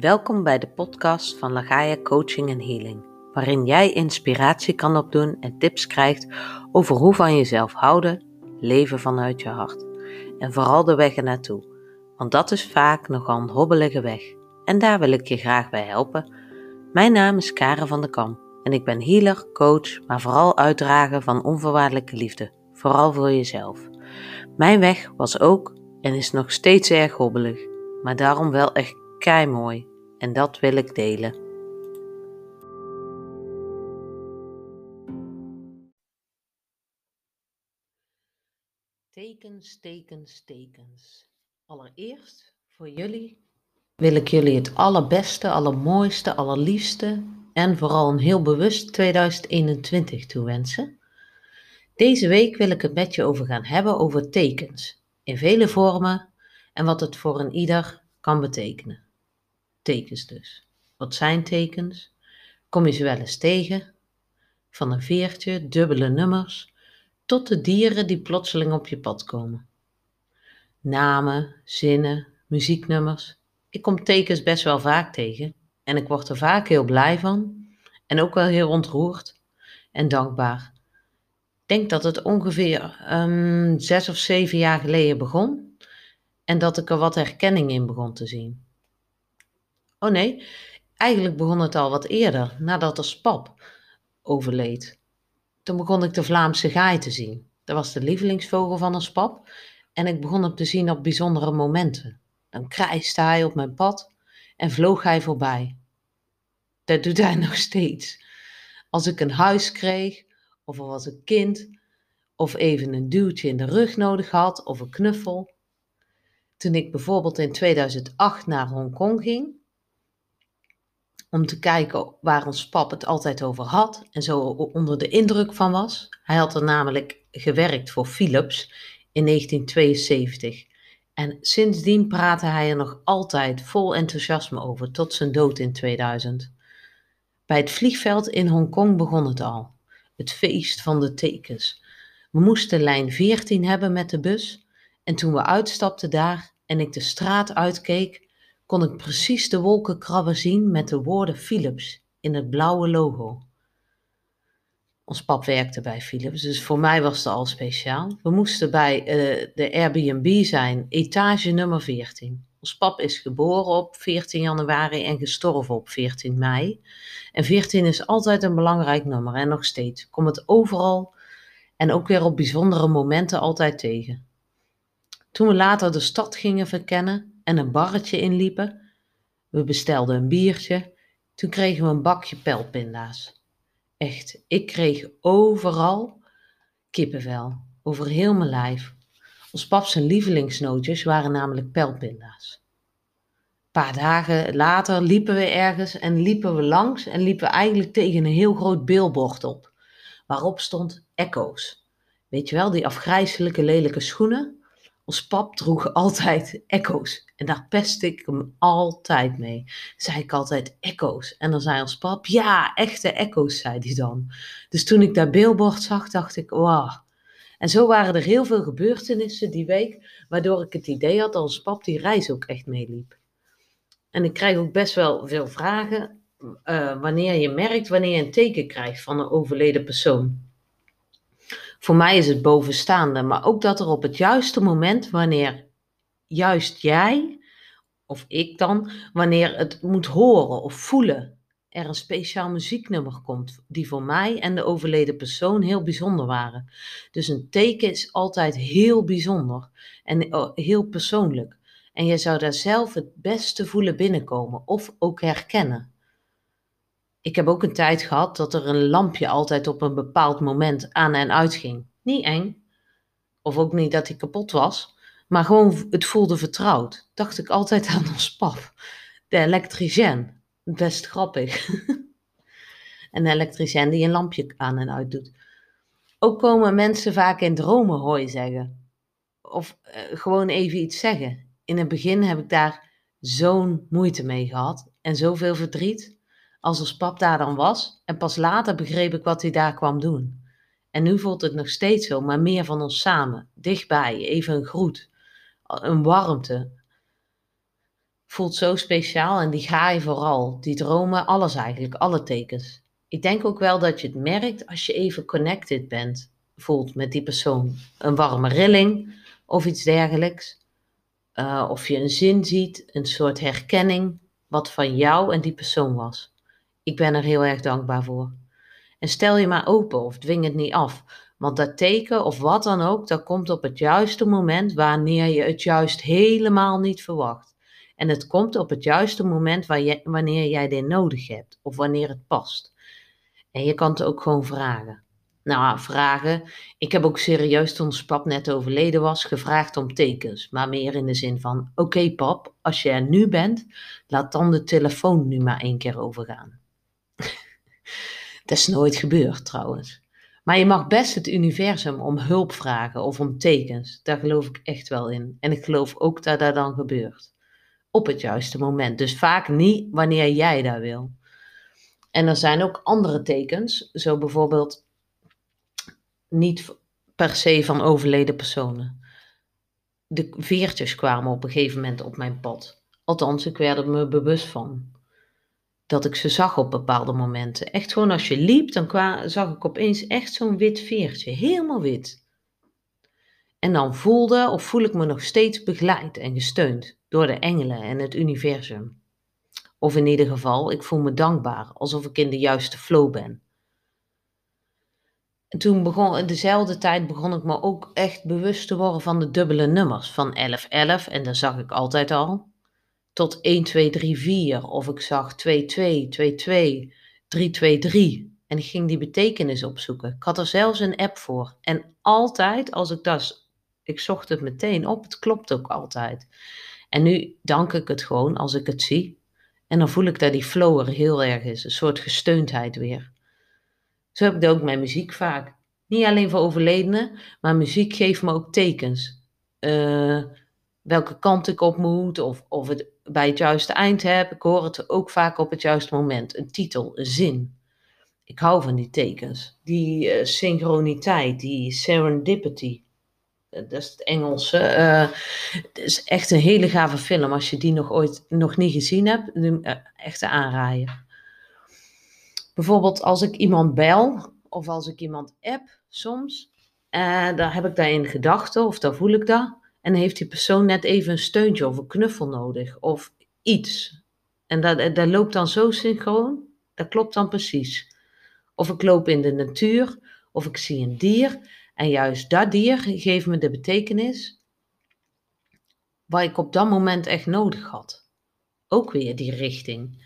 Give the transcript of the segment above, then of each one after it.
Welkom bij de podcast van Lagaia Coaching en Healing, waarin jij inspiratie kan opdoen en tips krijgt over hoe van jezelf houden, leven vanuit je hart. En vooral de weg ernaartoe, want dat is vaak nogal een hobbelige weg. En daar wil ik je graag bij helpen. Mijn naam is Karen van der Kam en ik ben healer, coach, maar vooral uitdrager van onvoorwaardelijke liefde, vooral voor jezelf. Mijn weg was ook en is nog steeds erg hobbelig, maar daarom wel echt kei mooi en dat wil ik delen. Tekens, tekens, tekens. Allereerst voor jullie wil ik jullie het allerbeste, allermooiste, allerliefste en vooral een heel bewust 2021 toewensen. Deze week wil ik het met je over gaan hebben over tekens, in vele vormen en wat het voor een ieder kan betekenen. Tekens dus. Wat zijn tekens? Kom je ze wel eens tegen? Van een veertje, dubbele nummers, tot de dieren die plotseling op je pad komen. Namen, zinnen, muzieknummers. Ik kom tekens best wel vaak tegen en ik word er vaak heel blij van en ook wel heel ontroerd en dankbaar. Ik denk dat het ongeveer um, zes of zeven jaar geleden begon en dat ik er wat herkenning in begon te zien. Oh nee, eigenlijk begon het al wat eerder, nadat de spap overleed. Toen begon ik de Vlaamse gaai te zien. Dat was de lievelingsvogel van een spap en ik begon hem te zien op bijzondere momenten. Dan krijste hij op mijn pad en vloog hij voorbij. Dat doet hij nog steeds. Als ik een huis kreeg, of er was een kind, of even een duwtje in de rug nodig had, of een knuffel. Toen ik bijvoorbeeld in 2008 naar Hongkong ging, om te kijken waar ons pap het altijd over had en zo onder de indruk van was. Hij had er namelijk gewerkt voor Philips in 1972 en sindsdien praatte hij er nog altijd vol enthousiasme over tot zijn dood in 2000. Bij het vliegveld in Hongkong begon het al, het feest van de tekens. We moesten lijn 14 hebben met de bus en toen we uitstapten daar en ik de straat uitkeek, kon ik precies de wolkenkrabber zien met de woorden Philips in het blauwe logo. Ons pap werkte bij Philips, dus voor mij was het al speciaal. We moesten bij uh, de Airbnb zijn, etage nummer 14. Ons pap is geboren op 14 januari en gestorven op 14 mei. En 14 is altijd een belangrijk nummer en nog steeds. Kom het overal en ook weer op bijzondere momenten altijd tegen. Toen we later de stad gingen verkennen, en een barretje inliepen. We bestelden een biertje. Toen kregen we een bakje pijlpinda's. Echt, ik kreeg overal kippenvel, over heel mijn lijf. Ons pap zijn lievelingsnootjes waren namelijk pijlpinda's. Een paar dagen later liepen we ergens en liepen we langs en liepen we eigenlijk tegen een heel groot beelbord op, waarop stond Echo's. Weet je wel, die afgrijzelijke lelijke schoenen? Ons pap droeg altijd echo's. En daar pestte ik hem altijd mee. Zei ik altijd echo's. En dan zei ons pap, ja, echte echo's, zei hij dan. Dus toen ik dat billboard zag, dacht ik, wauw. En zo waren er heel veel gebeurtenissen die week, waardoor ik het idee had dat ons pap die reis ook echt meeliep. En ik krijg ook best wel veel vragen uh, wanneer je merkt wanneer je een teken krijgt van een overleden persoon. Voor mij is het bovenstaande, maar ook dat er op het juiste moment, wanneer juist jij, of ik dan, wanneer het moet horen of voelen, er een speciaal muzieknummer komt, die voor mij en de overleden persoon heel bijzonder waren. Dus een teken is altijd heel bijzonder en oh, heel persoonlijk. En je zou daar zelf het beste voelen binnenkomen of ook herkennen ik heb ook een tijd gehad dat er een lampje altijd op een bepaald moment aan en uit ging. Niet eng. Of ook niet dat hij kapot was. Maar gewoon, het voelde vertrouwd. Dacht ik altijd aan ons pap. De elektricien. Best grappig. een elektricien die een lampje aan en uit doet. Ook komen mensen vaak in dromen hooi zeggen. Of uh, gewoon even iets zeggen. In het begin heb ik daar zo'n moeite mee gehad. En zoveel verdriet als ons pap daar dan was. En pas later begreep ik wat hij daar kwam doen. En nu voelt het nog steeds zo, maar meer van ons samen. Dichtbij, even een groet. Een warmte. voelt zo speciaal en die ga je vooral. Die dromen, alles eigenlijk, alle tekens. Ik denk ook wel dat je het merkt als je even connected bent, voelt met die persoon. Een warme rilling of iets dergelijks. Uh, of je een zin ziet, een soort herkenning, wat van jou en die persoon was. Ik ben er heel erg dankbaar voor. En stel je maar open of dwing het niet af. Want dat teken of wat dan ook, dat komt op het juiste moment wanneer je het juist helemaal niet verwacht. En het komt op het juiste moment wanneer jij dit nodig hebt of wanneer het past. En je kan het ook gewoon vragen. Nou, vragen. Ik heb ook serieus toen ons pap net overleden was, gevraagd om tekens. Maar meer in de zin van: Oké, pap, als je er nu bent, laat dan de telefoon nu maar één keer overgaan. Dat is nooit gebeurd trouwens. Maar je mag best het universum om hulp vragen of om tekens. Daar geloof ik echt wel in. En ik geloof ook dat dat dan gebeurt. Op het juiste moment. Dus vaak niet wanneer jij dat wil. En er zijn ook andere tekens. Zo bijvoorbeeld niet per se van overleden personen. De veertjes kwamen op een gegeven moment op mijn pad. Althans, ik werd er me bewust van dat ik ze zag op bepaalde momenten. Echt gewoon als je liep, dan zag ik opeens echt zo'n wit veertje, helemaal wit. En dan voelde of voel ik me nog steeds begeleid en gesteund door de engelen en het universum. Of in ieder geval, ik voel me dankbaar, alsof ik in de juiste flow ben. En toen begon, in dezelfde tijd begon ik me ook echt bewust te worden van de dubbele nummers. Van 1111, en dat zag ik altijd al tot 1, 2, 3, 4. Of ik zag 2, 2, 2, 2, 3, 2, 3. En ik ging die betekenis opzoeken. Ik had er zelfs een app voor. En altijd als ik dat, ik zocht het meteen op, het klopt ook altijd. En nu dank ik het gewoon als ik het zie. En dan voel ik dat die flow er heel erg is, een soort gesteundheid weer. Zo heb ik dat ook met muziek vaak. Niet alleen voor overledenen, maar muziek geeft me ook tekens. Uh, welke kant ik op moet of, of het bij het juiste eind heb. Ik hoor het ook vaak op het juiste moment. Een titel, een zin. Ik hou van die tekens. Die uh, synchroniteit, die serendipity. Uh, dat is het Engelse. Uh, het is echt een hele gave film. Als je die nog ooit nog niet gezien hebt, echt aanraaien. Bijvoorbeeld als ik iemand bel of als ik iemand app soms. daar heb ik daar in gedachten of daar voel ik dat. En heeft die persoon net even een steuntje of een knuffel nodig of iets. En dat, dat loopt dan zo synchroon, dat klopt dan precies. Of ik loop in de natuur, of ik zie een dier. En juist dat dier geeft me de betekenis waar ik op dat moment echt nodig had. Ook weer die richting.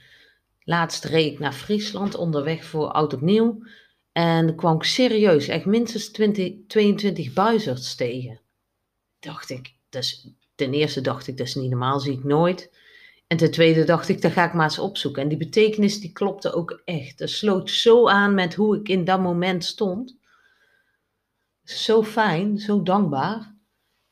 Laatst reed ik naar Friesland onderweg voor oud opnieuw. En kwam ik serieus echt minstens 20, 22 buizerds tegen dacht ik, dus ten eerste dacht ik, dat is niet normaal, zie ik nooit. En ten tweede dacht ik, dat ga ik maar eens opzoeken. En die betekenis die klopte ook echt. Dat sloot zo aan met hoe ik in dat moment stond. Zo fijn, zo dankbaar.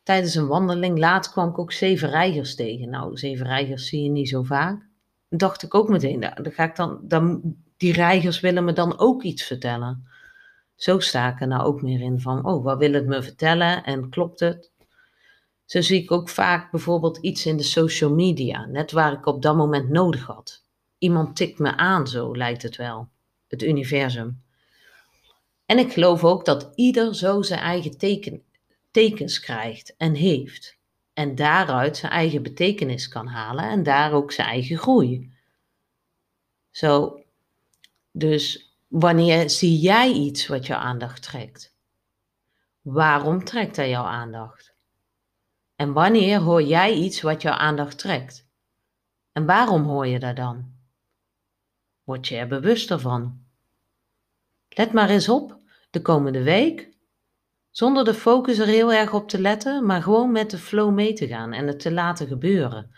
Tijdens een wandeling laat kwam ik ook zeven reigers tegen. Nou, zeven reigers zie je niet zo vaak. dacht ik ook meteen, dan ga ik dan, dan, die reigers willen me dan ook iets vertellen. Zo sta ik er nou ook meer in van, oh, wat wil het me vertellen en klopt het? Zo zie ik ook vaak bijvoorbeeld iets in de social media, net waar ik op dat moment nodig had. Iemand tikt me aan, zo lijkt het wel. Het universum. En ik geloof ook dat ieder zo zijn eigen teken, tekens krijgt en heeft. En daaruit zijn eigen betekenis kan halen en daar ook zijn eigen groei. Zo, dus wanneer zie jij iets wat jouw aandacht trekt? Waarom trekt hij jouw aandacht? En wanneer hoor jij iets wat jouw aandacht trekt? En waarom hoor je dat dan? Word je er bewuster van? Let maar eens op de komende week, zonder de focus er heel erg op te letten, maar gewoon met de flow mee te gaan en het te laten gebeuren.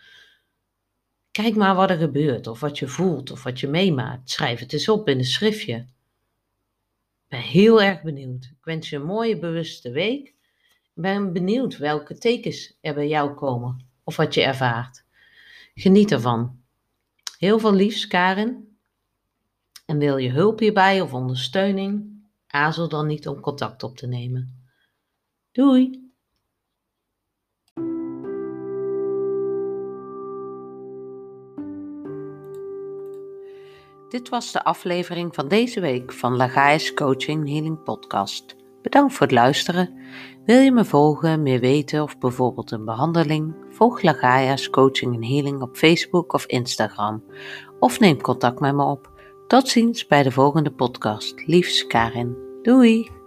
Kijk maar wat er gebeurt, of wat je voelt, of wat je meemaakt. Schrijf het eens op in een schriftje. Ik ben heel erg benieuwd. Ik wens je een mooie bewuste week ben benieuwd welke tekens er bij jou komen of wat je ervaart. Geniet ervan. Heel veel liefs, Karin. En wil je hulp hierbij of ondersteuning? Aarzel dan niet om contact op te nemen. Doei! Dit was de aflevering van deze week van Lagaes Coaching Healing Podcast. Bedankt voor het luisteren. Wil je me volgen, meer weten of bijvoorbeeld een behandeling? Volg Lagaia's Coaching en Healing op Facebook of Instagram. Of neem contact met me op. Tot ziens bij de volgende podcast. Liefs Karin. Doei!